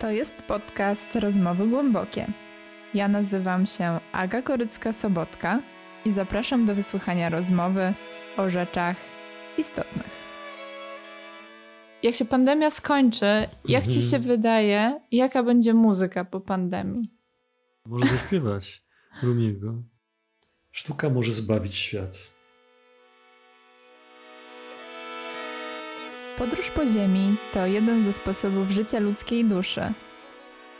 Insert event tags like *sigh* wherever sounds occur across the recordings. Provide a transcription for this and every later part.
To jest podcast Rozmowy Głębokie. Ja nazywam się Aga Korycka-Sobotka i zapraszam do wysłuchania rozmowy o rzeczach istotnych. Jak się pandemia skończy, jak ci się wydaje, jaka będzie muzyka po pandemii? Może zaśpiewać Rumiego. Sztuka może zbawić świat. Podróż po Ziemi to jeden ze sposobów życia ludzkiej duszy.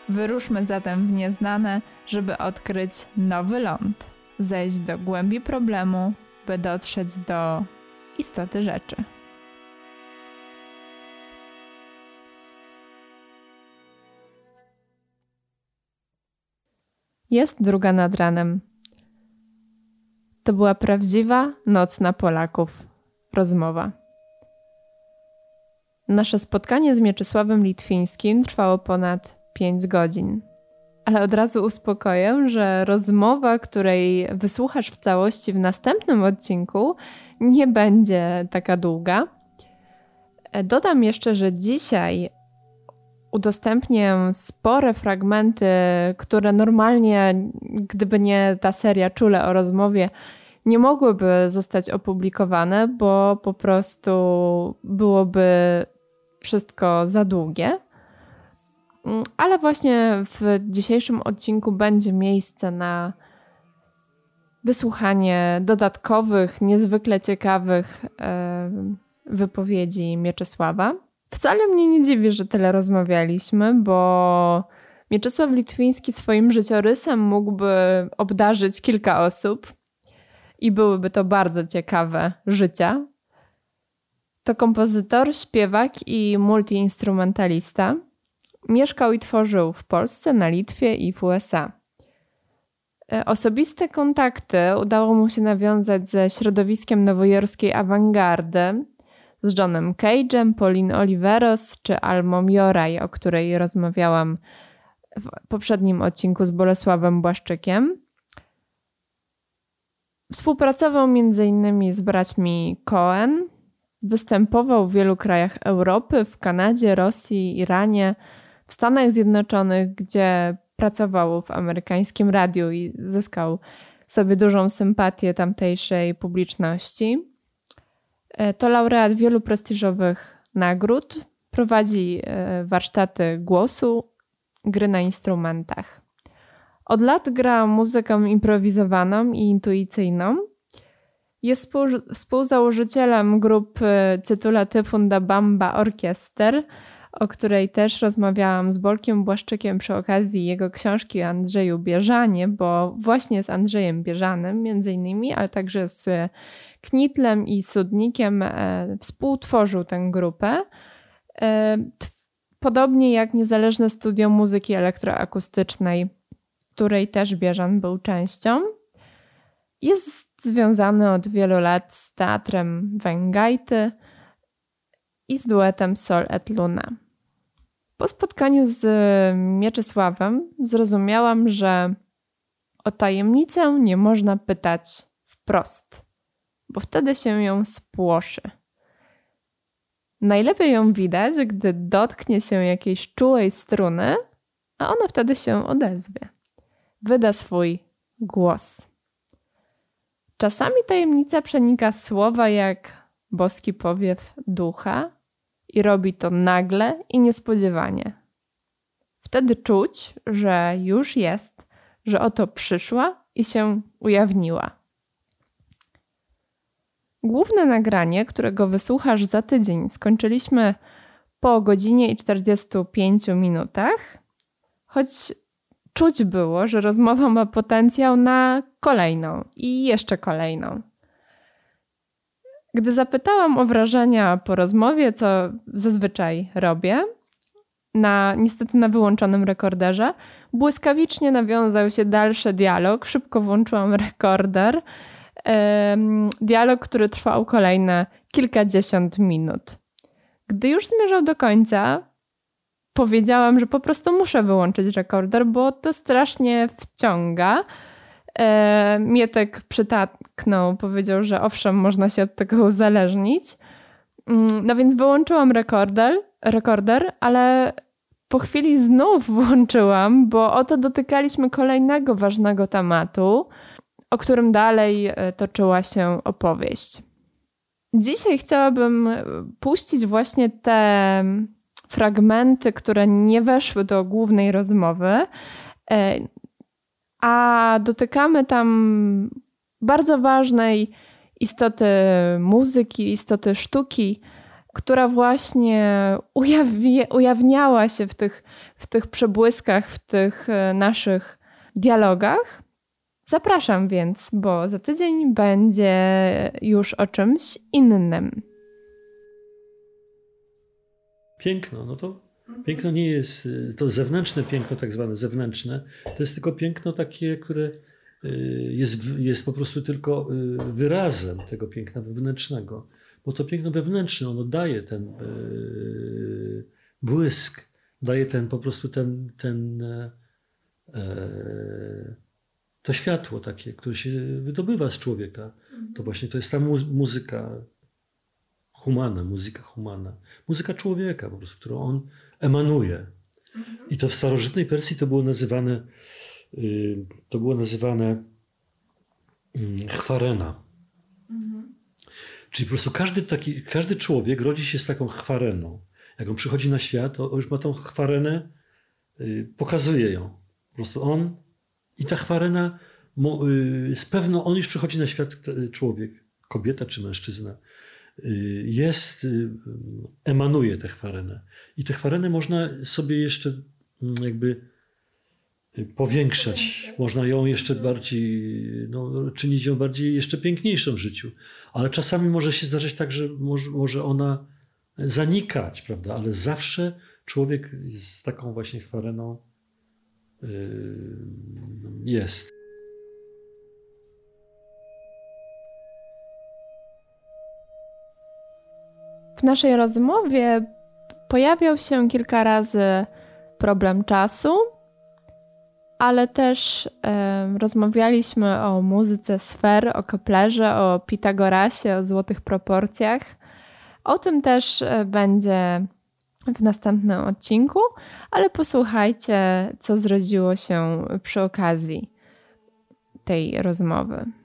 Wyruszmy zatem w nieznane, żeby odkryć nowy ląd, zejść do głębi problemu, by dotrzeć do istoty rzeczy. Jest druga nad ranem. To była prawdziwa noc na Polaków. Rozmowa. Nasze spotkanie z Mieczysławem Litwińskim trwało ponad 5 godzin. Ale od razu uspokoję, że rozmowa, której wysłuchasz w całości w następnym odcinku, nie będzie taka długa. Dodam jeszcze, że dzisiaj udostępnię spore fragmenty, które normalnie, gdyby nie ta seria czule o rozmowie, nie mogłyby zostać opublikowane, bo po prostu byłoby wszystko za długie. Mm, ale właśnie w dzisiejszym odcinku będzie miejsce na wysłuchanie dodatkowych, niezwykle ciekawych wypowiedzi Mieczysława. Wcale mnie nie dziwi, że tyle rozmawialiśmy, bo Mieczysław Litwiński swoim życiorysem mógłby obdarzyć kilka osób i byłyby to bardzo ciekawe życia. To kompozytor, śpiewak i multiinstrumentalista. Mieszkał i tworzył w Polsce, na Litwie i w USA. E, osobiste kontakty udało mu się nawiązać ze środowiskiem nowojorskiej awangardy, z Johnem Cage'em, Pauline Oliveros czy Almą Joraj, o której rozmawiałam w poprzednim odcinku z Bolesławem Błaszczykiem. Współpracował m.in. z braćmi Cohen, występował w wielu krajach Europy, w Kanadzie, Rosji, Iranie, w Stanach Zjednoczonych, gdzie pracował w amerykańskim radiu i zyskał sobie dużą sympatię tamtejszej publiczności. E, to laureat wielu prestiżowych nagród. Prowadzi e, warsztaty głosu, gry na instrumentach. Od lat gra muzykę improwizowaną i intuicyjną. Jest współzałożycielem grupy Cytula Tyfunda Bamba Orkiester, o której też rozmawiałam z Bolkiem Błaszczykiem przy okazji jego książki o Andrzeju Bieżanie, bo właśnie z Andrzejem Bieżanym między innymi, ale także z Knitlem i Sudnikiem e, współtworzył tę grupę. E, podobnie jak Niezależne Studio Muzyki Elektroakustycznej, której też Bieżan był częścią. Jest związany od wielu lat z teatrem Węgajty i z duetem Sol et Luna. Po spotkaniu z Mieczysławem zrozumiałam, że o tajemnicę nie można pytać wprost bo wtedy się ją spłoszy. Najlepiej ją widać, gdy dotknie się jakiejś czułej struny, a ona wtedy się odezwie. Wyda swój głos. Czasami tajemnica przenika słowa jak boski powiew ducha i robi to nagle i niespodziewanie. Wtedy czuć, że już jest, że oto przyszła i się ujawniła. Główne nagranie, którego wysłuchasz za tydzień, skończyliśmy po godzinie i 45 minutach, choć czuć było, że rozmowa ma potencjał na kolejną i jeszcze kolejną. Gdy zapytałam o wrażenia po rozmowie, co zazwyczaj robię, na, niestety na wyłączonym rekorderze, błyskawicznie nawiązał się dalszy dialog. Szybko włączyłam rekorder dialog, który trwał kolejne kilkadziesiąt minut. Gdy już zmierzał do końca, powiedziałam, że po prostu muszę wyłączyć rekorder, bo to strasznie wciąga. Mietek przytaknął, powiedział, że owszem, można się od tego uzależnić. Mm, no więc wyłączyłam rekorder, rekorder ale po chwili znów *laughs* włączyłam, bo oto dotykaliśmy kolejnego ważnego tematu, o którym dalej e, toczyła się opowieść. Dzisiaj chciałabym e, puścić właśnie te fragmenty, które nie weszły do głównej rozmowy, e, a dotykamy tam bardzo ważnej istoty muzyki, istoty sztuki, która właśnie ujawi, ujawniała się w tych, w tych przebłyskach, w tych e, naszych dialogach. Zapraszam więc, bo za tydzień będzie już o czymś innym. Piękno, no to piękno nie jest, e, to zewnętrzne piękno, tak zwane zewnętrzne, to jest tylko piękno takie, które e, jest, jest po prostu tylko wyrazem tego piękna wewnętrznego bo to piękno wewnętrzne, ono daje ten błysk, daje ten po prostu ten, ten yy, to światło takie, które się wydobywa z człowieka. To właśnie to jest ta mu muzyka humana, muzyka humana, muzyka człowieka po prostu, którą on emanuje. I to w starożytnej Persji to było nazywane, yy, to było nazywane mm, chwarena. Czyli po prostu każdy, taki, każdy człowiek rodzi się z taką chwareną. Jak on przychodzi na świat, to już ma tą chwarenę, yy, pokazuje ją. Po prostu on i ta chwarena, yy, z pewno on już przychodzi na świat człowiek, kobieta czy mężczyzna, jest, y, emanuje tę chwarenę. I tę chwarenę można sobie jeszcze mm, jakby powiększać. Można ją jeszcze bardziej, no, czynić ją bardziej jeszcze piękniejszą w życiu. Ale czasami może się zdarzyć tak, że może, może ona zanikać, prawda? Ale zawsze człowiek z taką właśnie chwareną jest. W naszej rozmowie pojawiał się kilka razy problem czasu, ale też e, rozmawialiśmy o muzyce sfer, o Keplerze, o Pitagorasie, o złotych proporcjach. O tym też e, będzie w następnym odcinku, ale posłuchajcie, co zrodziło się przy okazji tej rozmowy.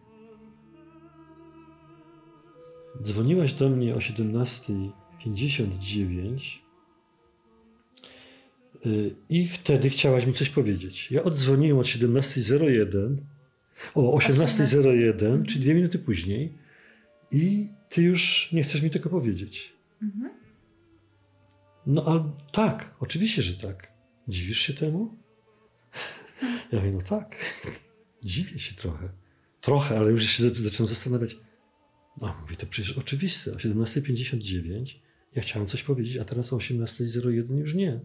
Dzwoniłaś do mnie o 17.59 Y, I wtedy chciałaś mi coś powiedzieć. Ja oddzwoniłem od 17.01, o 18.01, czyli dwie minuty później, i ty już nie chcesz mi tego powiedzieć. Mhm. No ale tak, oczywiście, że tak. Dziwisz się temu? Ja mówię, no tak. *laughs* Dziwię się trochę. Trochę, ale już się zaczynam zastanawiać. No, mówię, to przecież oczywiste. O 17.59 ja chciałem coś powiedzieć, a teraz o 18.01 już nie.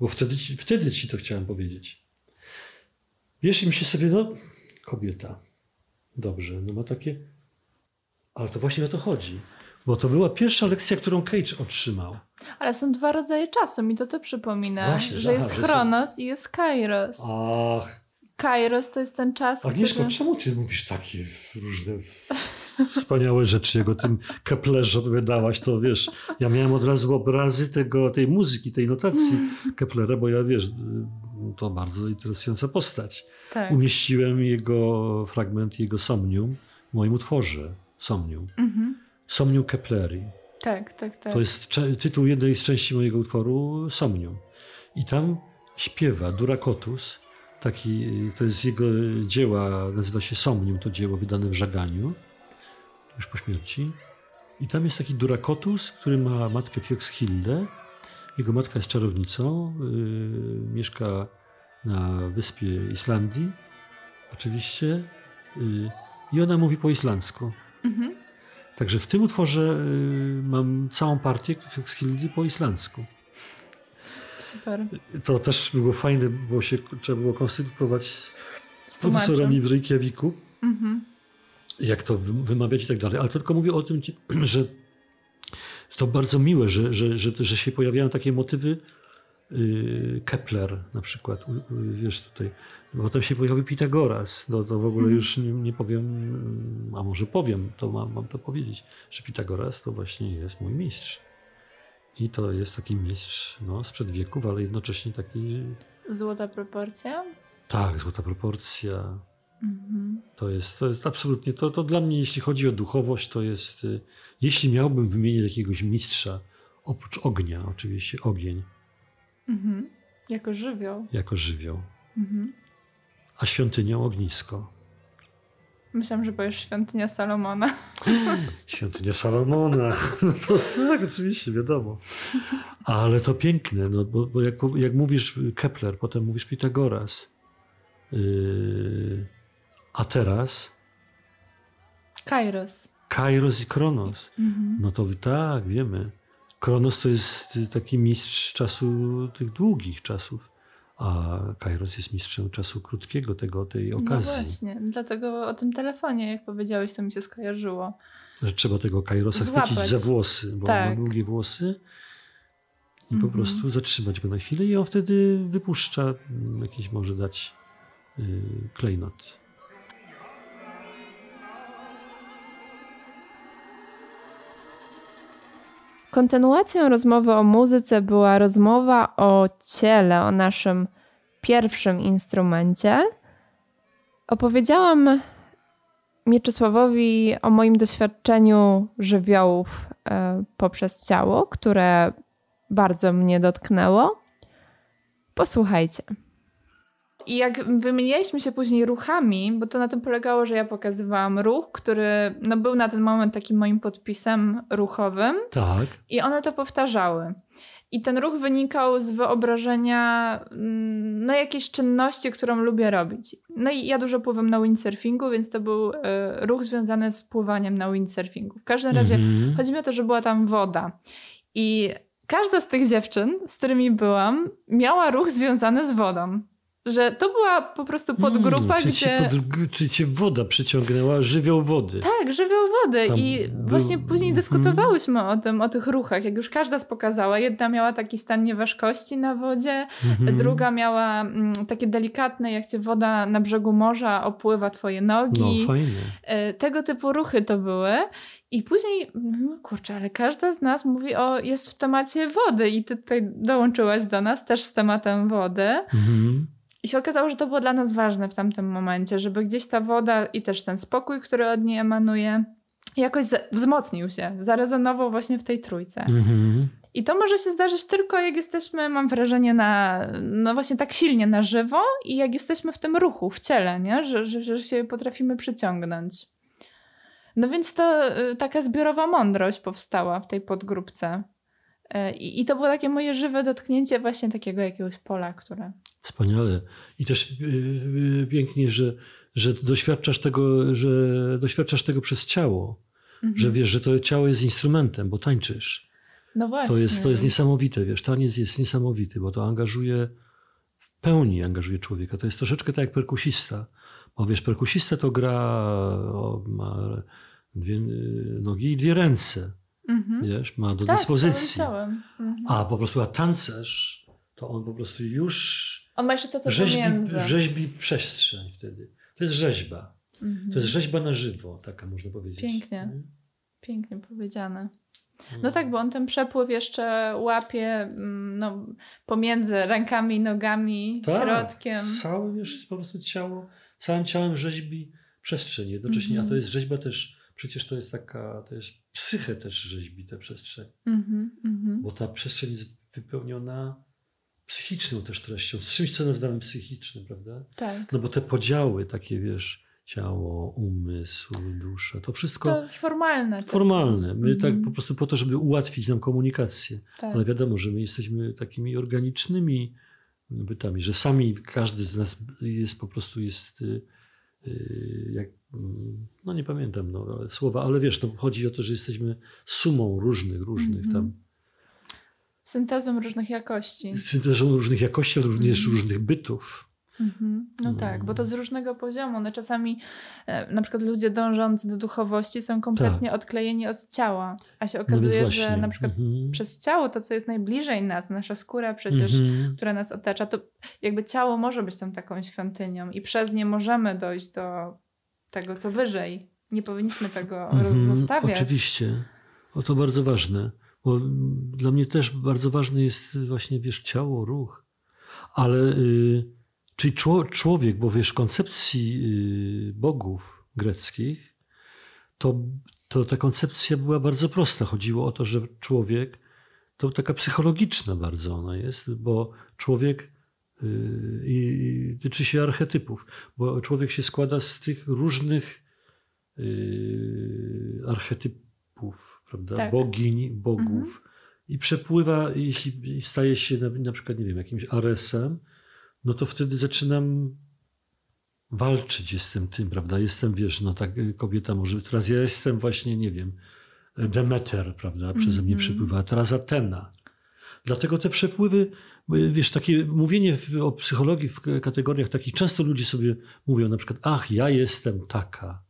Bo wtedy, wtedy ci to chciałem powiedzieć. Wiesz, mi się sobie, no, kobieta. Dobrze, no ma takie. Ale to właśnie o to chodzi. Bo to była pierwsza lekcja, którą Cage otrzymał. Ale są dwa rodzaje czasu, mi to to przypomina. Właśnie, że, że jest Chronos są... i jest Kairos. Ach. Kairos to jest ten czas. Agnieszko, który... czemu ty mówisz takie różne *laughs* wspaniałe rzeczy, jak o tym Keplerze opowiadałaś, to wiesz, ja miałem od razu obrazy tego, tej muzyki, tej notacji *laughs* Keplera, bo ja wiesz, to bardzo interesująca postać. Tak. Umieściłem jego fragment, jego Somnium w moim utworze Somnium. Mhm. Somnium Kepleri. Tak, tak, tak. To jest tytuł jednej z części mojego utworu Somnium. I tam śpiewa Durakotus, taki, to jest jego dzieła, nazywa się Somnium, to dzieło wydane w Żaganiu już po śmierci. I tam jest taki Durakotus, który ma matkę Fioxhildę. Jego matka jest czarownicą, yy, mieszka na wyspie Islandii, oczywiście. Yy, I ona mówi po islandzku. Mhm. Także w tym utworze yy, mam całą partię Fioxhildy po islandzku. Super. To też było fajne, bo się trzeba było konstytuować z profesorami w Reykjaviku. Mhm jak to wymawiać i tak dalej. Ale to tylko mówię o tym, *clears throat* że to bardzo miłe, że, że, że, że się pojawiają takie motywy. Y, Kepler na przykład, wiesz tutaj, potem się pojawił Pitagoras, no to w ogóle mm. już nie, nie, powiem, a może powiem, to mam, mam to powiedzieć, że Pitagoras to właśnie jest mój mistrz. I to jest taki mistrz no, sprzed wieków, ale jednocześnie taki. Złota proporcja? Tak, złota proporcja. Mhm. To jest, to jest absolutnie, to, to dla mnie, jeśli chodzi o duchowość, to jest, y, jeśli miałbym wymienić jakiegoś mistrza, oprócz ognia, oczywiście ogień, Mhm. Jako żywioł. jako żywioł, Mhm. a świątynią ognisko. Myślałam, że powiesz świątynia Salomona. *gasps* Świątynia Salomona. *laughs* No to tak, oczywiście, wiadomo. Ale to piękne, no, bo, bo jak, jak mówisz Kepler, potem mówisz Pitagoras. Yy, a teraz Kairos. Kairos i Kronos. Mhm. No to tak, wiemy. Kronos to jest taki mistrz czasu, tych długich czasów, a Kairos jest mistrzem czasu krótkiego, tego, tej No okazji. właśnie, dlatego o tym telefonie, jak powiedziałeś, to mi się skojarzyło. że trzeba tego Kairosa Złapać. chwycić za włosy, bo Tak. on ma długie włosy i po Mhm. prostu zatrzymać go na chwilę i on wtedy wypuszcza, mm, jakiś może dać yy, klejnot. Kontynuacją rozmowy o muzyce była rozmowa o ciele, o naszym pierwszym instrumencie. Opowiedziałam Mieczysławowi o moim doświadczeniu żywiołów e, poprzez ciało, które bardzo mnie dotknęło. Posłuchajcie. I jak wymienialiśmy się później ruchami, bo to na tym polegało, że ja pokazywałam ruch, który no, był na ten moment takim moim podpisem ruchowym. Tak, I one to powtarzały. I ten ruch wynikał z wyobrażenia mm, no, jakiejś czynności, którą lubię robić. No i ja dużo pływam na windsurfingu, więc to był e, ruch związany z pływaniem na windsurfingu. W każdym razie Mhm. chodzi mi o to, że była tam woda. I każda z tych dziewczyn, z którymi byłam, miała ruch związany z wodą. Że to była po prostu podgrupa, Mm, czy, gdzie... cię pod, czy cię woda przyciągnęła, żywioł wody. Tak, żywioł wody. Tam I był- właśnie później Mhm. dyskutowałyśmy o tym, o tych ruchach, jak już każda spokazała. Jedna miała taki stan nieważkości na wodzie, Mhm. druga miała mm, takie delikatne, jak cię woda na brzegu morza opływa twoje nogi. No, fajnie. E, Tego typu ruchy to były. I później, no kurczę, ale każda z nas mówi o, jest w temacie wody i ty tutaj dołączyłaś do nas też z tematem wody. Mhm. I się okazało, że to było dla nas ważne w tamtym momencie, żeby gdzieś ta woda i też ten spokój, który od niej emanuje, jakoś wzmocnił się, zarezonował właśnie w tej trójce. Mhm. I to może się zdarzyć tylko jak jesteśmy, mam wrażenie, na, no właśnie tak silnie na żywo i jak jesteśmy w tym ruchu, w ciele, nie? Że, że, że się potrafimy przyciągnąć. No więc to y, taka zbiorowa mądrość powstała w tej podgrupce. Y, I, I to było takie moje żywe dotknięcie właśnie takiego jakiegoś pola, które... Wspaniale. I też yy, pięknie, że, że doświadczasz tego, że doświadczasz tego przez ciało. Mhm. Że wiesz, że to ciało jest instrumentem, bo tańczysz. No właśnie. To jest, to jest niesamowite, wiesz, taniec jest niesamowity, bo to angażuje, w pełni angażuje człowieka. To jest troszeczkę tak jak perkusista. Bo wiesz, perkusista to gra, o, ma dwie y, nogi i dwie ręce, Mhm. wiesz, ma do Tak, dyspozycji. Mhm. A po prostu, a tancerz, to on po prostu już On ma jeszcze to, co rzeźbi, rzeźbi przestrzeń wtedy. To jest rzeźba. Mhm. To jest rzeźba na żywo, taka można powiedzieć. Pięknie. Nie? Pięknie powiedziane. No tak, bo on ten przepływ jeszcze łapie mm, no, pomiędzy rękami, nogami, Tak, środkiem. Całe, wiesz, po prostu ciało, całym ciałem rzeźbi przestrzeń jednocześnie, a to jest rzeźba też, przecież to jest taka, to jest psychę też rzeźbi tę przestrzeń, Mhm, mhm. bo ta przestrzeń jest wypełniona psychiczną też treścią, z czymś, co nazywamy psychicznym, prawda? Tak. No bo te podziały takie, wiesz, ciało, umysł, dusza, to wszystko To formalne. formalne. My Mhm. tak po prostu po to, żeby ułatwić nam komunikację. Tak. Ale wiadomo, że my jesteśmy takimi organicznymi bytami, że sami każdy z nas jest po prostu jest y, jak, mm, no nie pamiętam no, ale słowa, ale wiesz, to chodzi o to, że jesteśmy sumą różnych, różnych Mhm. tam, Syntezą różnych jakości. syntezą różnych jakości, ale również Mhm. różnych bytów. Mhm. No Mm. tak, bo to z różnego poziomu. No czasami e, na przykład ludzie dążący do duchowości są kompletnie odklejeni od ciała, a się Tak. No okazuje, właśnie. że na przykład Mhm. przez ciało, to co jest najbliżej nas, nasza skóra przecież, Mhm. która nas otacza, to jakby ciało może być tą taką świątynią i przez nie możemy dojść do tego, co wyżej. Nie powinniśmy tego Mhm, zostawiać. Oczywiście. O to bardzo ważne. Bo dla mnie też bardzo ważny jest właśnie, wiesz, ciało, ruch. Ale, y, czyli człowiek, bo wiesz, w koncepcji y, bogów greckich, to, to ta koncepcja była bardzo prosta. Chodziło o to, że człowiek, to taka psychologiczna bardzo ona jest, bo człowiek y, i tyczy się archetypów, bo człowiek się składa z tych różnych y, archetypów, prawda? Tak. Bogiń, bogów. Mhm. I przepływa, jeśli staje się na, na przykład, nie wiem, jakimś aresem, no to wtedy zaczynam walczyć jestem tym, prawda? Jestem, wiesz, no tak kobieta może, teraz ja jestem właśnie, nie wiem, Demeter, prawda? Przeze mm -hmm. mnie mhm. przepływa, teraz Atena. Dlatego te przepływy, wiesz, takie mówienie o psychologii w kategoriach takich, często ludzie sobie mówią na przykład, ach, ja jestem taka,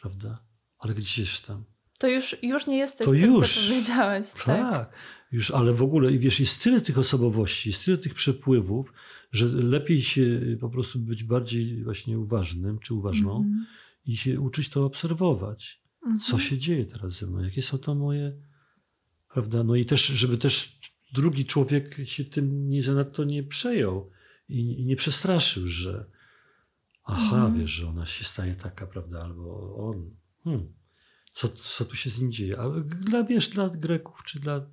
prawda? Ale gdzieś tam. To już, już nie jesteś to tym, już. co powiedziałeś. Tak. tak. Już, ale w ogóle, i wiesz, jest tyle tych osobowości, jest tyle tych przepływów, że lepiej się po prostu być bardziej właśnie uważnym czy uważną mm i się uczyć to obserwować. Mm -hmm. Co się dzieje teraz ze mną? Jakie są to moje, prawda? No i też, żeby też drugi człowiek się tym nie zanadto nie przejął i, i nie przestraszył, że aha, mm wiesz, że ona się staje taka, prawda? Albo on. Hmm, co, co tu się z nim dzieje? A dla, wiesz, dla Greków czy dla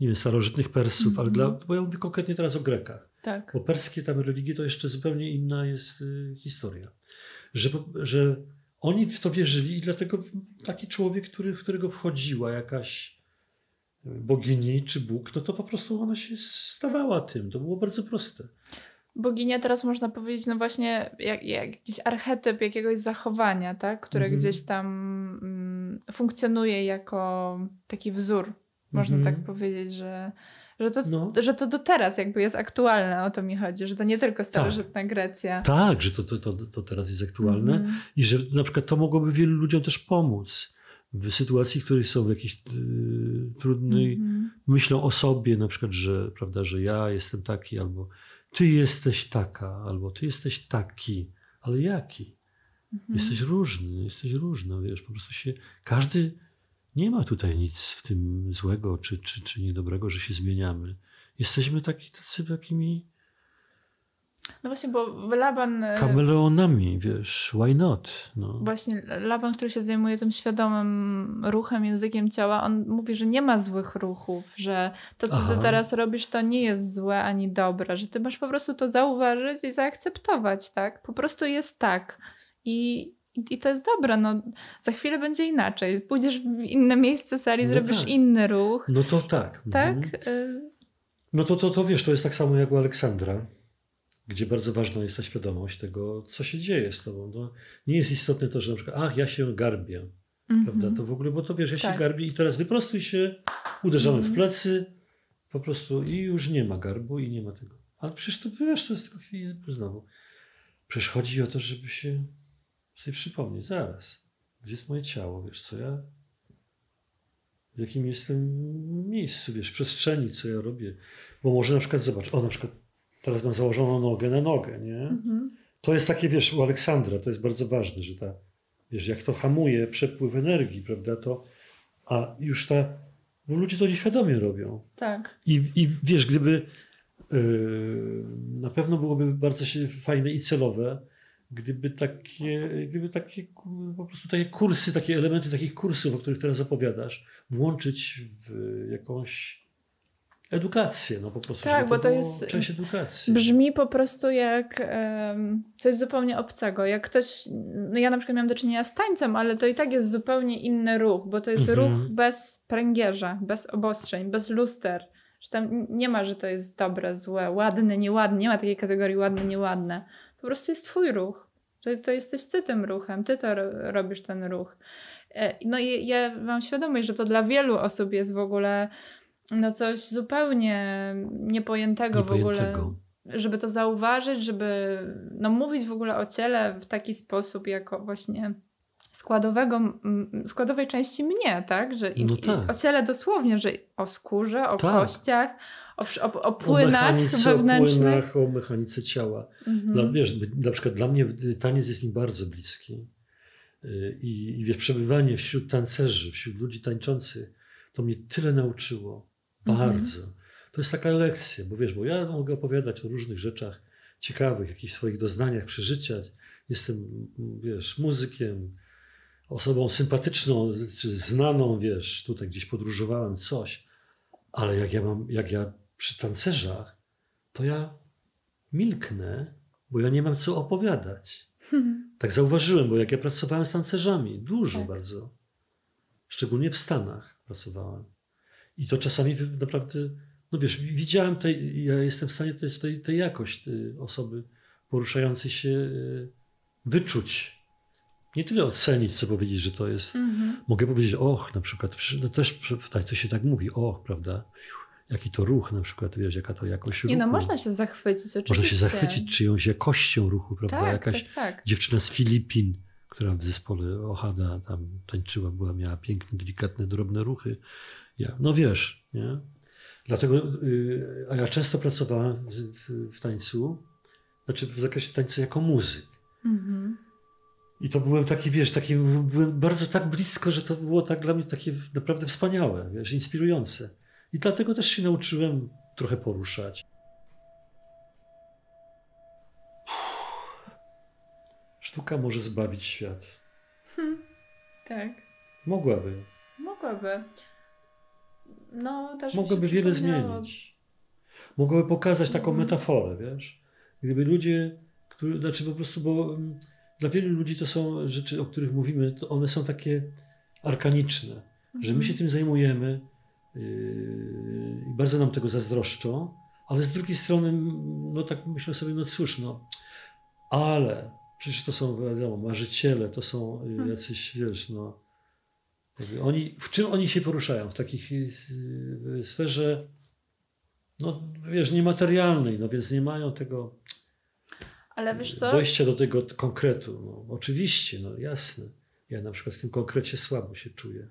nie wiem, starożytnych Persów, ale dla, mhm. bo ja mówię konkretnie teraz o Grekach. Tak. Bo perskie tam religie to jeszcze zupełnie inna jest y, historia. Że, że oni w to wierzyli i dlatego taki człowiek, który, w którego wchodziła jakaś bogini czy Bóg, no to po prostu ona się stawała tym. To było bardzo proste. Boginia teraz można powiedzieć, no właśnie jak, jak jakiś archetyp jakiegoś zachowania, tak? które mhm. gdzieś tam mm, funkcjonuje jako taki wzór można mhm. tak powiedzieć, że, że, to, no. że to do teraz jakby jest aktualne, o to mi chodzi, że to nie tylko starożytna tak. Grecja. Tak, że to, to, to, to teraz jest aktualne mhm. i że na przykład to mogłoby wielu ludziom też pomóc w sytuacji, w której są w jakiejś y, trudnej, mhm. myślą o sobie, na przykład, że, prawda, że ja jestem taki, albo ty jesteś taka, albo ty jesteś taki, ale jaki? Mhm. Jesteś różny, jesteś różna, wiesz, po prostu się, każdy nie ma tutaj nic w tym złego czy, czy, czy niedobrego, że się zmieniamy. Jesteśmy taki, tacy takimi. No właśnie, bo Laban. E, kameleonami, wiesz, why not? No. Właśnie Laban, który się zajmuje tym świadomym ruchem, językiem ciała, on mówi, że nie ma złych ruchów, że to, co Aha. ty teraz robisz, to nie jest złe ani dobre, że ty masz po prostu to zauważyć i zaakceptować, tak? Po prostu jest tak. I, i to jest dobre, no za chwilę będzie inaczej. Pójdziesz w inne miejsce sali, no zrobisz tak. inny ruch. No to tak. Tak? Mhm. No to, to, to wiesz, to jest tak samo jak u Aleksandra, gdzie bardzo ważna jest ta świadomość tego, co się dzieje z tobą. No, nie jest istotne to, że na przykład, ach, ja się garbię. Mm -hmm. Prawda? To w ogóle, bo to wiesz, ja tak. się garbię i teraz wyprostuj się, uderzamy mm -hmm. w mhm. plecy, po prostu i już nie ma garbu i nie ma tego. Ale przecież to, wiesz, to jest tylko chwilę znowu. Przecież chodzi o to, żeby się sobie przypomnieć, zaraz, gdzie jest moje ciało, wiesz, co ja, w jakim jestem miejscu, wiesz, w przestrzeni, co ja robię. Bo może na przykład, zobacz, o na przykład teraz mam założoną nogę na nogę, nie? Mhm. To jest takie, wiesz, u Aleksandra to jest bardzo ważne, że ta, wiesz, jak to hamuje przepływ energii, prawda, to, a już ta, bo ludzie to nieświadomie robią. Tak. I, i wiesz, gdyby, yy, na pewno byłoby bardzo się fajne i celowe, gdyby takie, gdyby takie po prostu takie kursy, takie elementy takich kursów, o których teraz opowiadasz, włączyć w jakąś edukację, no po prostu, tak, to bo to jest część edukacji. Brzmi po prostu jak um, coś zupełnie obcego. Jak ktoś, no ja na przykład miałam do czynienia z tańcem, ale to i tak jest zupełnie inny ruch, bo to jest mhm. ruch bez pręgierza, bez obostrzeń, bez luster. Że tam nie ma, że to jest dobre, złe, ładne, nieładne, nie ma takiej kategorii ładne, nieładne po prostu jest twój ruch. To, to jesteś ty tym ruchem, ty to robisz ten ruch. E, no i ja mam świadomość, że to dla wielu osób jest w ogóle no coś zupełnie niepojętego, niepojętego. w ogóle. Żeby to zauważyć, żeby no mówić w ogóle o ciele w taki sposób, jako właśnie składowego, składowej części mnie, tak? Że no tak. o ciele dosłownie, że o skórze, o tak. kościach, o, o, o płynach o wewnętrznych. O płynach, o mechanice ciała. Mhm. Dla, wiesz, na przykład dla mnie taniec jest mi bardzo bliski. Y, I, I wiesz, przebywanie wśród tancerzy, wśród ludzi tańczących, to mnie tyle nauczyło. Bardzo. To jest taka lekcja, bo wiesz, bo ja mogę opowiadać o różnych rzeczach ciekawych, jakichś swoich doznaniach, przeżyciach. Jestem, wiesz, muzykiem, osobą sympatyczną, czy znaną, wiesz, tutaj gdzieś podróżowałem, coś. Ale jak ja mam, jak ja przy tancerzach, to ja milknę, bo ja nie mam co opowiadać. *laughs* Tak zauważyłem, bo jak ja pracowałem z tancerzami, dużo tak. bardzo, szczególnie w Stanach pracowałem. I to czasami naprawdę, no wiesz, widziałem tej, ja jestem w stanie tej, tej, tej jakość tej osoby poruszającej się y, wyczuć. Nie tyle ocenić, co powiedzieć, że to jest. Mm-hmm. Mogę powiedzieć, och, na przykład, no też w tańcu się tak mówi, och, prawda? Jaki to ruch, na przykład, wiesz, jaka to jakość ruchu. Nie, no można się zachwycić, oczywiście. Można się zachwycić czyjąś jakością ruchu, prawda? Tak, Jakaś tak, tak. dziewczyna z Filipin, która w zespole Ohada tam tańczyła, była, miała piękne, delikatne, drobne ruchy. Ja, no wiesz, nie? Dlatego, yy, a ja często pracowałem w, w, w, tańcu, znaczy w zakresie tańca jako muzyk. Mm-hmm. I to byłem taki, wiesz, taki, byłem bardzo tak blisko, że to było tak dla mnie takie naprawdę wspaniałe, wiesz, inspirujące. I dlatego też się nauczyłem trochę poruszać. Sztuka może zbawić świat. Hmm, tak. Mogłaby. Mogłaby. No, też Mogłaby wiele zmienić. Mogłaby pokazać taką mm. metaforę, wiesz? Gdyby ludzie, którzy, znaczy po prostu, bo mm, dla wielu ludzi to są rzeczy, o których mówimy, to one są takie arkaniczne, mm. że my się mhm. tym zajmujemy yy, i bardzo nam tego zazdroszczą, ale z drugiej strony, no tak myślę sobie, no cóż, no, ale przecież to są, wiadomo, marzyciele, to są hmm. jacyś, wiesz, no, oni, w czym oni się poruszają? W takich w sferze, no wiesz, niematerialnej, no więc nie mają tego dojścia do tego konkretu. No, oczywiście, no jasne. Ja na przykład w tym konkrecie słabo się czuję.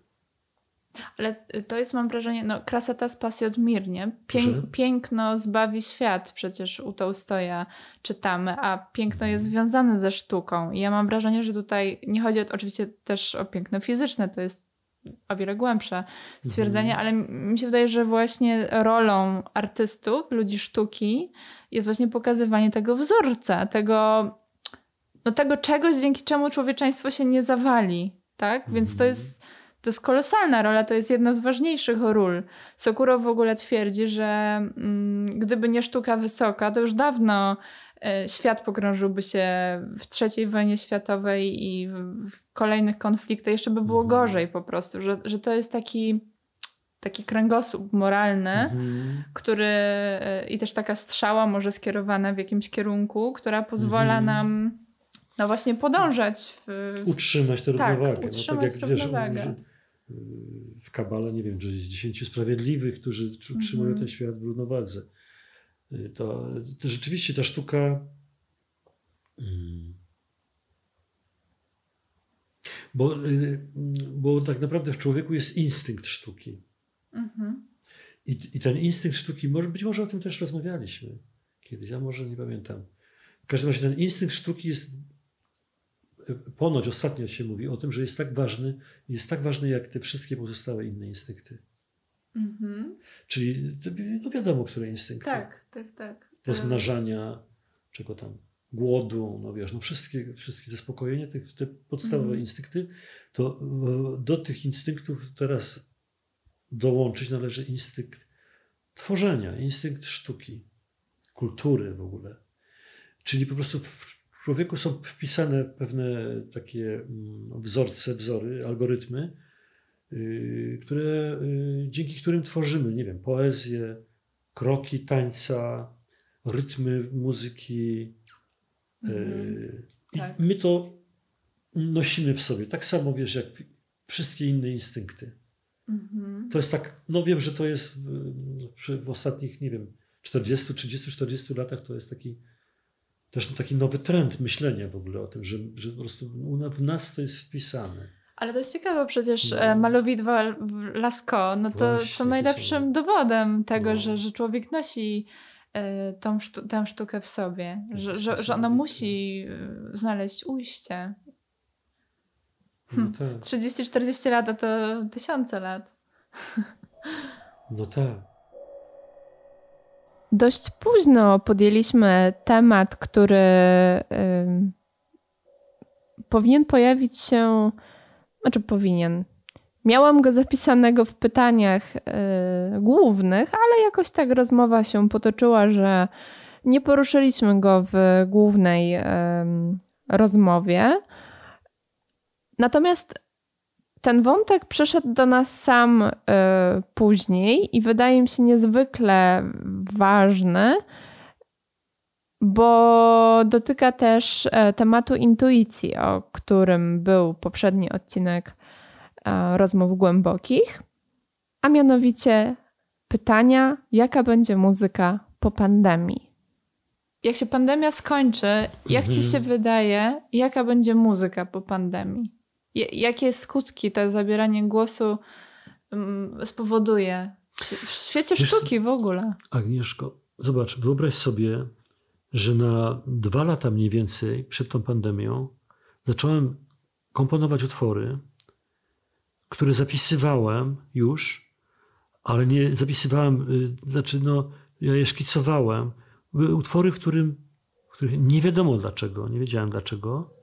Ale to jest, mam wrażenie, no krasata spasi od mir, nie? Pięk, piękno zbawi świat, przecież u Tolstoja czytamy, a piękno jest mhm. związane ze sztuką. I ja mam wrażenie, że tutaj nie chodzi oczywiście też o piękno fizyczne, to jest o wiele głębsze stwierdzenie, mhm. ale mi się wydaje, że właśnie rolą artystów, ludzi sztuki jest właśnie pokazywanie tego wzorca, tego, no tego czegoś, dzięki czemu człowieczeństwo się nie zawali, tak? Więc to mhm. jest to jest kolosalna rola, to jest jedna z ważniejszych ról. Sokuro w ogóle twierdzi, że mm, gdyby nie sztuka wysoka, to już dawno świat pogrążyłby się w III wojnie światowej i w, kolejnych konfliktach. Jeszcze by było mhm. gorzej po prostu, że, że to jest taki taki kręgosłup moralny, mhm. który y, i też taka strzała może skierowana w jakimś kierunku, która pozwala mhm. nam no właśnie podążać w... Utrzymać tę tak, równowagę. Utrzymać no, tak jak równowagę. Wiesz, w Kabale, nie wiem, że jest dziesięciu sprawiedliwych, którzy utrzymują mm -hmm. ten świat w równowadze. Y, to, to rzeczywiście ta sztuka. Mm, bo, y, bo tak naprawdę w człowieku jest instynkt sztuki. -hmm. I, I ten instynkt sztuki, może, być może o tym też rozmawialiśmy kiedyś, ja może nie pamiętam. W każdym razie ten instynkt sztuki jest ponoć ostatnio się mówi o tym, że jest tak ważny, jest tak ważny jak te wszystkie pozostałe inne instynkty. Mm-hmm. Czyli no wiadomo, które instynkty. Tak, tak, tak. Rozmnażania, czego tam, głodu, no wiesz, no wszystkie, wszystkie zaspokojenie, te, te podstawowe mm-hmm. instynkty, to do tych instynktów teraz dołączyć należy instynkt tworzenia, instynkt sztuki, kultury w ogóle. Czyli po prostu w, człowieku są wpisane pewne takie mm, wzorce, wzory, algorytmy, które, y, dzięki którym tworzymy, nie wiem, poezję, kroki tańca, rytmy muzyki. Mm, I tak. my to nosimy w sobie. Tak samo wiesz, jak wszystkie inne instynkty. Mm-hmm. To jest tak, no wiem, że to jest w, w ostatnich, nie wiem, 40, 30, 40 latach to jest taki też taki nowy trend myślenia w ogóle o tym, że, że po prostu w nas to jest wpisane. Ale to jest ciekawe, przecież no. E, malowidła Lascaux, no to Właśnie, są najlepszym są... dowodem tego, no. że, że człowiek nosi y, tą, sztu tę sztukę w sobie, że, że, że ona musi e, znaleźć ujście. No tak. 30-40 lat to tysiące lat. *laughs* No tak. dość późno podjęliśmy temat, który powinien pojawić się, znaczy powinien. Miałam go zapisanego w pytaniach y, głównych, ale jakoś tak rozmowa się potoczyła, że nie poruszyliśmy go w głównej y, rozmowie. Natomiast ten wątek przyszedł do nas sam y, później i wydaje mi się niezwykle ważny, bo dotyka też e, tematu intuicji, o którym był poprzedni odcinek e, rozmów głębokich, a mianowicie pytania, jaka będzie muzyka po pandemii. Jak się pandemia skończy, jak ci się mhm. wydaje, jaka będzie muzyka po pandemii? jakie skutki to zabieranie głosu mm, spowoduje w świecie Wiesz, sztuki w ogóle? Agnieszko, zobacz, wyobraź sobie, że na dwa lata mniej więcej przed tą pandemią zacząłem komponować utwory, które zapisywałem już, ale nie zapisywałem, y, znaczy no, ja je szkicowałem. Były utwory, w, którym, w których nie wiadomo dlaczego, nie wiedziałem dlaczego.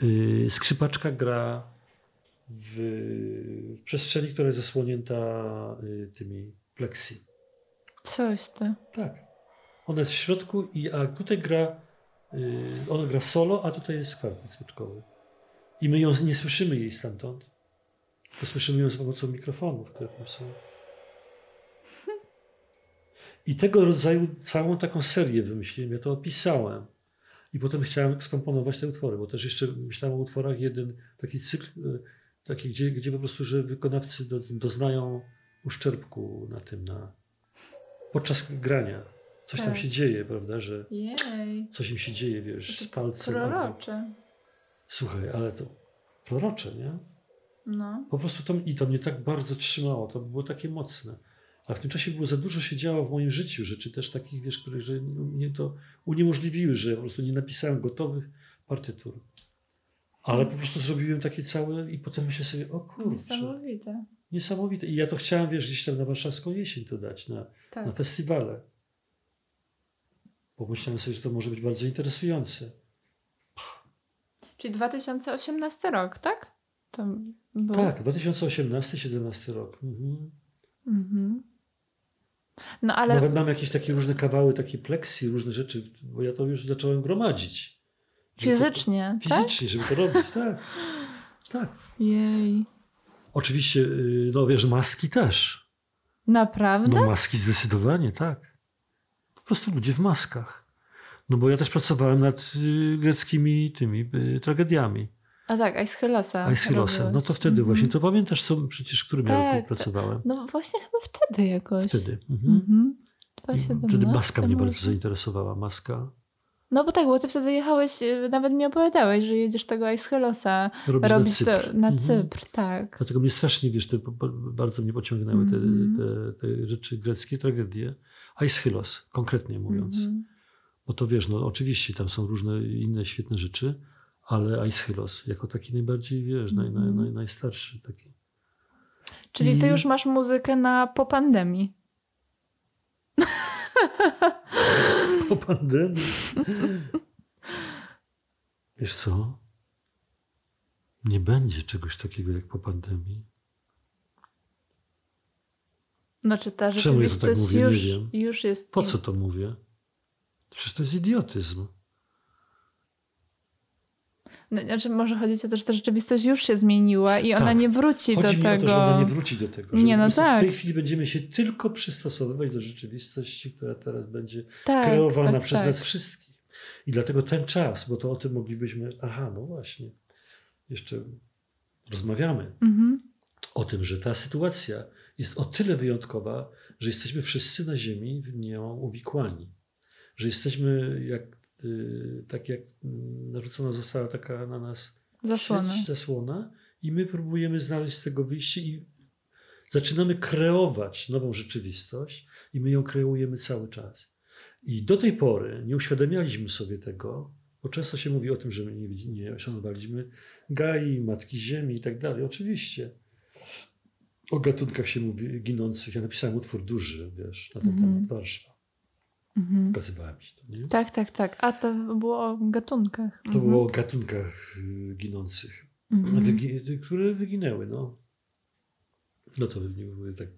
Yy, skrzypaczka gra w, w przestrzeni, która jest zasłonięta yy, tymi pleksji. Coś to. Tak. Ona jest w środku, i, a tutaj gra, yy, ona gra solo, a tutaj jest kwartet smyczkowy. I my ją nie słyszymy jej stamtąd, to słyszymy ją za pomocą mikrofonów, które tam są. I tego rodzaju całą taką serię wymyśliłem, ja to opisałem. I potem chciałem skomponować te utwory, bo też jeszcze myślałem o utworach jeden taki cykl, e, taki, gdzie, gdzie po prostu, że wykonawcy do, doznają uszczerbku na tym, na, podczas grania coś tak. tam się dzieje, prawda, że Jej. coś im się dzieje, wiesz, z palcem. Prorocze. Słuchaj, ale to prorocze, nie? No. Po prostu to, i to mnie tak bardzo trzymało, to było takie mocne. A w tym czasie było za dużo się działo w moim życiu, rzeczy też takich, wiesz, które że mnie to uniemożliwiły, że po prostu nie napisałem gotowych partytur. Ale po prostu zrobiłem takie całe i potem myślę sobie, o kurczę. Niesamowite. Niesamowite. I ja to chciałem, wiesz, gdzieś tam na warszawską jesień to dać, na, tak. na festiwale bo myślałem sobie, że to może być bardzo interesujące. Czyli 2018 rok, tak? Był... Tak, 2018-17 rok. Mhm. Mhm. No, ale... Nawet mam jakieś takie różne kawały, takie pleksji, różne rzeczy, bo ja to już zacząłem gromadzić. Fizycznie, to, Fizycznie, żeby to robić, tak. Tak. Jej. Oczywiście, y, no wiesz, maski też. Naprawdę? No maski zdecydowanie, tak prostu ludzie w maskach. No bo ja też pracowałem nad y, greckimi tymi y, tragediami. A tak, Aeschylosa. Aeschylosa. No to wtedy mm-hmm. właśnie. To pamiętasz, co przecież w którym tak, roku pracowałem? No właśnie chyba wtedy jakoś. Wtedy. Mhm. Mm-hmm. Wtedy maska mnie bardzo zainteresowała. Maska. No bo tak, bo ty wtedy jechałeś, y, nawet mi opowiadałeś, że jedziesz tego Aeschylosa robić, robić na Cypr, to, na mhm. Cypr tak. Dlatego mnie strasznie, wiesz, te, bardzo mnie pociągnęły te, mm-hmm. te, te, rzeczy greckie, tragedie. Aeschylos, konkretnie mówiąc. Mm-hmm. Bo to wiesz, no oczywiście tam są różne inne świetne rzeczy, ale Aeschylos jako taki najbardziej, wiesz, naj, naj, mhm. naj, najstarszy taki. Czyli ty już masz muzykę na po pandemii. Po pandemii. Wiesz co? Nie będzie czegoś takiego jak po pandemii. Znaczy ta Czemu ja tak mówię? Już. Już jest... Po co to mówię? Przecież to jest idiotyzm. No, znaczy może chodzić o to, że ta rzeczywistość już się zmieniła i tak. ona nie wróci Chodzi do mi tego. O to, że ona nie wróci do tego. nie, no tak. W tej chwili będziemy się tylko przystosowywać do rzeczywistości, która teraz będzie tak, kreowana tak, przez tak. nas wszystkich. I dlatego ten czas, bo to o tym moglibyśmy, aha, no właśnie, jeszcze rozmawiamy mhm. o tym, że ta sytuacja jest o tyle wyjątkowa, że jesteśmy wszyscy na Ziemi w nią uwikłani. Że jesteśmy jak, tak jak mm, narzucona została taka na nas zasłona. Sieć, zasłona i my próbujemy znaleźć z tego wyjście i zaczynamy kreować nową rzeczywistość i my ją kreujemy cały czas. I do tej pory nie uświadamialiśmy sobie tego, bo często się mówi o tym, że my nie, nie szanowaliśmy Gai, Matki Ziemi i tak dalej. Oczywiście o gatunkach się mówi ginących. Ja napisałem utwór duży, wiesz, na ten mm. temat Warszawa. Mhm. Pokazywałem ci to, nie? Tak, tak, tak. A to było o gatunkach. To było o gatunkach y, ginących, mhm. wygi które wyginęły, no. No to nie były tak.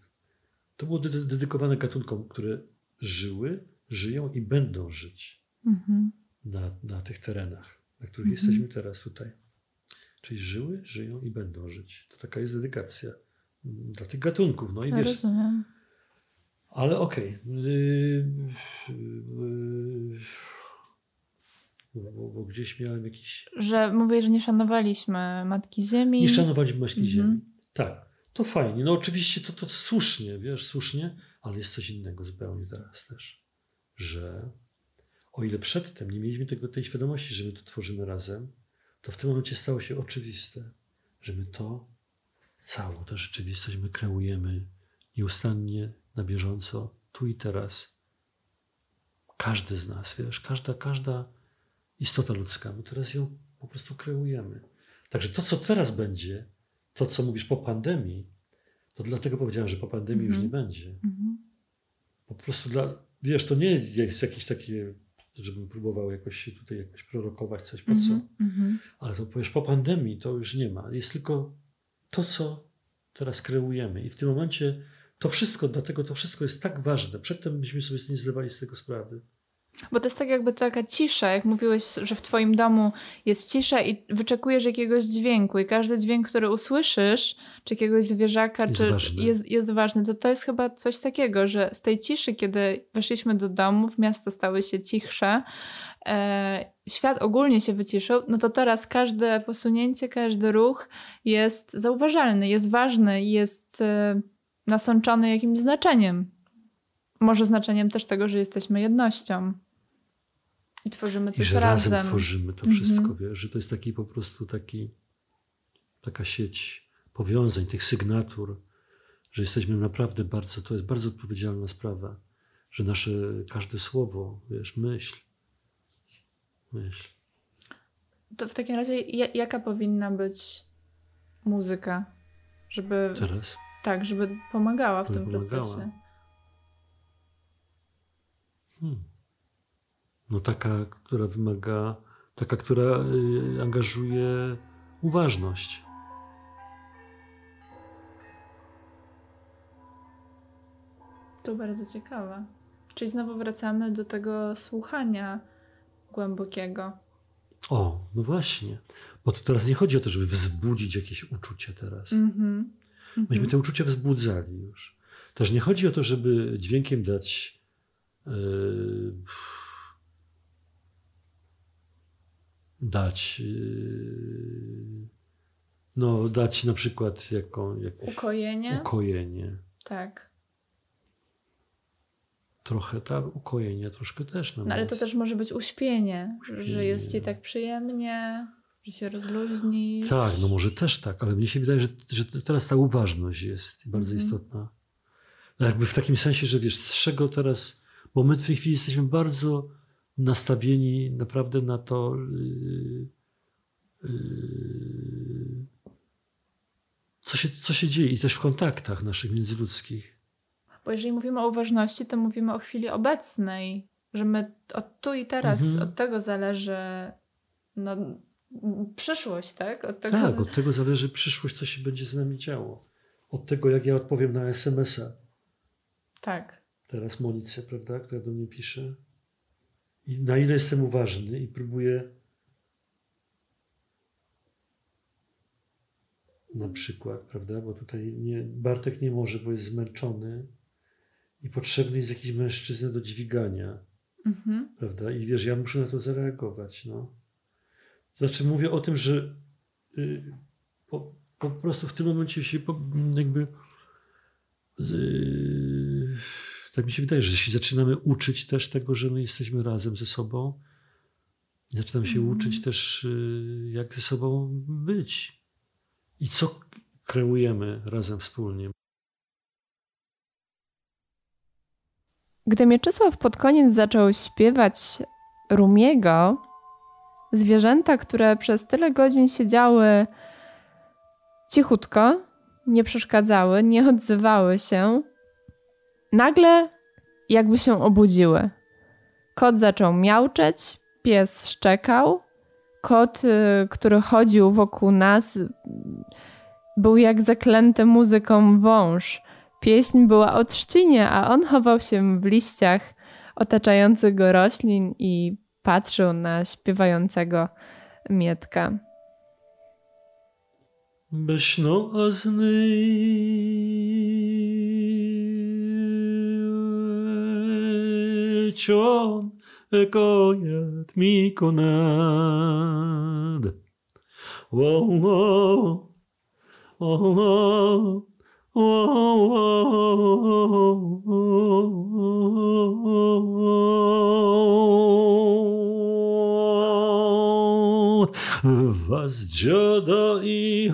To było dedykowane gatunkom, które żyły, żyją i będą żyć mhm. na, na tych terenach, na których mhm. jesteśmy teraz tutaj. Czyli żyły, żyją i będą żyć. To taka jest dedykacja dla tych gatunków. No i wiesz. Rozumiem. Ale okej. Okay. Bo, bo, gdzieś miałem jakiś. Że mówię, że nie szanowaliśmy Matki Ziemi. Nie szanowaliśmy Matki mhm. Ziemi. Tak. To fajnie. No oczywiście to, to słusznie, wiesz, słusznie, ale jest coś innego zupełnie teraz też. Że o ile przedtem nie mieliśmy tego, tej świadomości, że my to tworzymy razem, to w tym momencie stało się oczywiste, że my to, całą tę rzeczywistość my kreujemy nieustannie, na bieżąco, tu i teraz. Każdy z nas, wiesz, każda, każda istota ludzka, my teraz ją po prostu kreujemy. Także to, co teraz będzie, to, co mówisz po pandemii, to dlatego powiedziałem, że po pandemii mm -hmm. już nie mhm. będzie. Mm -hmm. Po prostu dla, wiesz, to nie jest jakieś takie żebym próbował jakoś się tutaj jakoś prorokować coś, po co. Mm -hmm. Ale to powiesz, po pandemii to już nie ma. Jest tylko to, co teraz kreujemy. I w tym momencie to wszystko, dlatego to wszystko jest tak ważne. Przedtem byśmy sobie nie zdawali z tego sprawy. Bo to jest tak jakby taka cisza, jak mówiłeś, że w twoim domu jest cisza i wyczekujesz jakiegoś dźwięku i każdy dźwięk, który usłyszysz, czy jakiegoś zwierzaka, jest czy ważny. Jest, jest ważny, to to jest chyba coś takiego, że z tej ciszy, kiedy weszliśmy do domów, miasta stały się cichsze, e, świat ogólnie się wyciszył, no to teraz każde posunięcie, każdy ruch jest zauważalny, jest ważny, jest e, nasączony jakimś znaczeniem. Może znaczeniem też tego, że jesteśmy jednością. I tworzymy coś I że razem. razem tworzymy to wszystko, mhm. wiesz, że to jest taki po prostu taki, taka sieć powiązań, tych sygnatur, że jesteśmy naprawdę bardzo, to jest bardzo odpowiedzialna sprawa, że nasze każde słowo, wiesz, myśl, myśl. To w takim razie jaka powinna być muzyka, żeby... Teraz? Tak, żeby pomagała w żeby tym pomagała. procesie. Hmm. No taka, która wymaga, taka, która y, angażuje uważność. To bardzo ciekawe. Czyli znowu wracamy do tego słuchania głębokiego. O, no właśnie. Bo tu teraz nie chodzi o to, żeby wzbudzić jakieś uczucie teraz. Mm -hmm. Myśmy te uczucia wzbudzali już. Też nie chodzi o to, żeby dźwiękiem dać Yy, dać yy, no dać na przykład jaką, jakieś ukojenie. ukojenie. Tak. Trochę tak, ukojenie troszkę też. No ale to też może być uśpienie, uśpienie, że jest ci tak przyjemnie, że się rozluźnisz. Tak, no może też tak, ale mnie się wydaje, że, że teraz ta uważność jest bardzo mhm. istotna. No jakby w takim sensie, że wiesz, z czego teraz bo my w tej chwili jesteśmy bardzo nastawieni naprawdę na to, yy, yy, co, się, co się dzieje i też w kontaktach naszych międzyludzkich. Bo jeżeli mówimy o uważności, to mówimy o chwili obecnej, że my od tu i teraz, mhm. od tego zależy no, przyszłość, tak? Od tego tak, od tego zależy przyszłość, co się będzie z nami działo. Od tego, jak ja odpowiem na SMS-a. Tak teraz Monice, prawda, która do mnie pisze. I na ile jestem uważny i próbuję na przykład, prawda, bo tutaj nie, Bartek nie może, bo jest zmęczony i potrzebny jest jakiś mężczyzna do dźwigania, mhm. prawda, i wiesz, ja muszę na to zareagować, no. Znaczy mówię o tym, że y, po, po, prostu w tym momencie się po, jakby y, tak mi się wydaje, że jeśli zaczynamy uczyć też tego, że my jesteśmy razem ze sobą, zaczynamy się mm. uczyć też, y, jak ze sobą być i co kreujemy razem wspólnie. Gdy Mieczysław pod koniec zaczął śpiewać Rumiego, zwierzęta, które przez tyle godzin siedziały cichutko, nie przeszkadzały, nie odzywały się, nagle jakby się obudziły. Kot zaczął miauczeć, pies szczekał, kot, y, który chodził wokół nas, był jak zaklęty muzyką wąż. Pieśń była o trzcinie, a on chował się w liściach otaczających go roślin i patrzył na śpiewającego Mietka. Mi konad. Wow, was dziodo i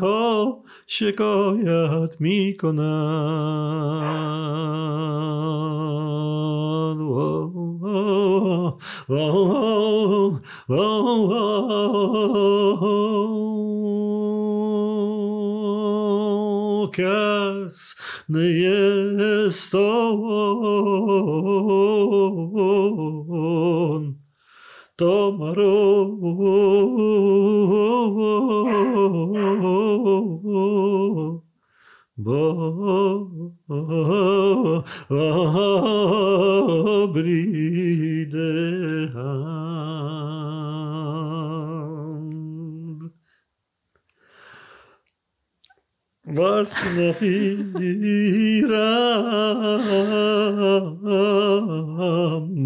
się kojat mi konadło. Kas jest to. tomorrow. Bo, was noch ira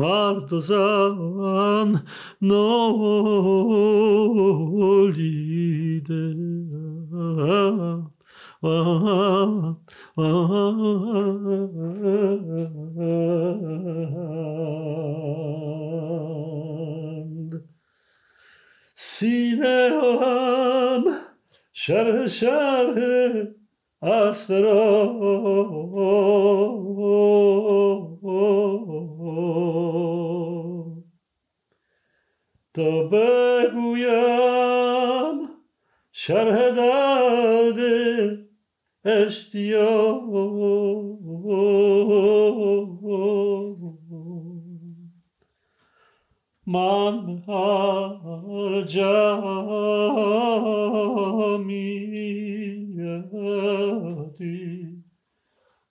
Mardozan no lide Sineam Şerhe şerhe از فرار تا بگویم شرح درد اشتیاق من هر جمی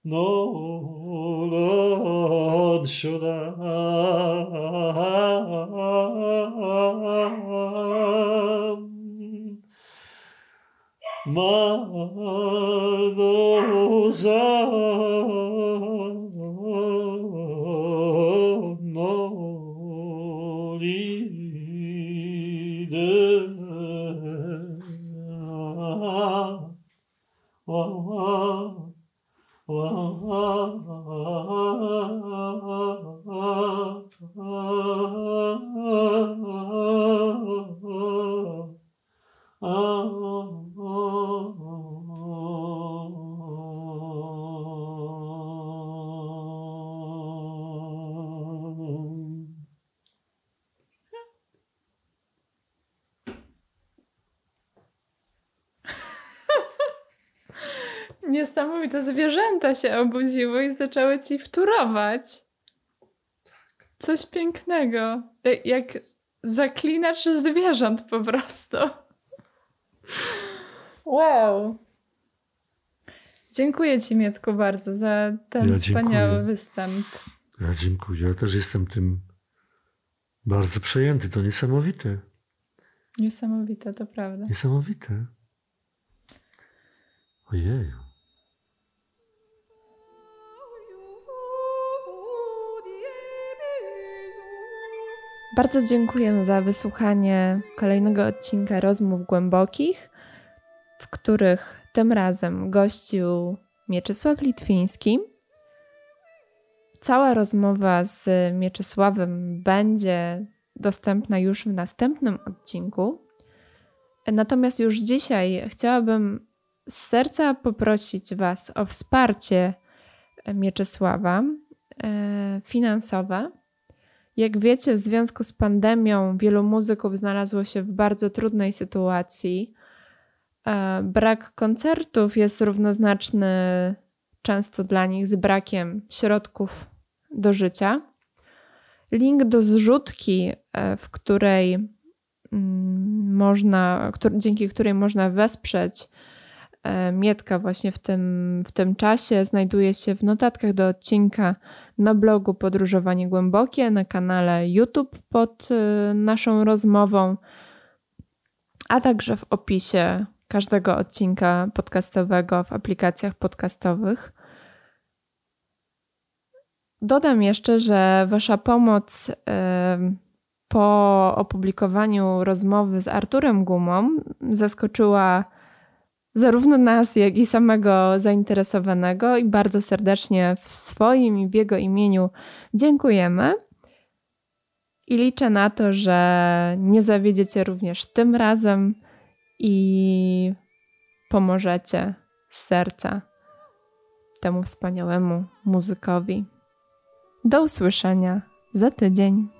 No, Lord, should I? My się obudziły i zaczęły ci wturować. Coś pięknego. Jak zaklinacz zwierząt po prostu. Wow. Dziękuję Ci, Mietku, bardzo za ten ja wspaniały występ. Ja dziękuję. Ja też jestem tym bardzo przejęty. To niesamowite. Niesamowite, to prawda. Niesamowite. Ojej. Bardzo dziękuję za wysłuchanie kolejnego odcinka Rozmów Głębokich, w których tym razem gościł Mieczysław Litwiński. Cała rozmowa z Mieczysławem będzie dostępna już w następnym odcinku. Natomiast już dzisiaj chciałabym z serca poprosić Was o wsparcie Mieczysława e, finansowe jak wiecie, w związku z pandemią wielu muzyków znalazło się w bardzo trudnej sytuacji. E, brak koncertów jest równoznaczny często dla nich z brakiem środków do życia. link do zrzutki, e, w której mm, można, dzięki której można wesprzeć Mietka właśnie w tym, w tym czasie, znajduje się w notatkach do odcinka na blogu Podróżowanie Głębokie, na kanale YouTube pod e, naszą rozmową, a także w opisie każdego odcinka podcastowego w aplikacjach podcastowych. Dodam jeszcze, że Wasza pomoc po opublikowaniu rozmowy z Arturem Gumą zaskoczyła zarówno nas, jak i samego zainteresowanego, i bardzo serdecznie w swoim i w jego imieniu dziękujemy. I liczę na to, że nie zawiedziecie również tym razem i pomożecie z serca temu wspaniałemu muzykowi. Do usłyszenia za tydzień.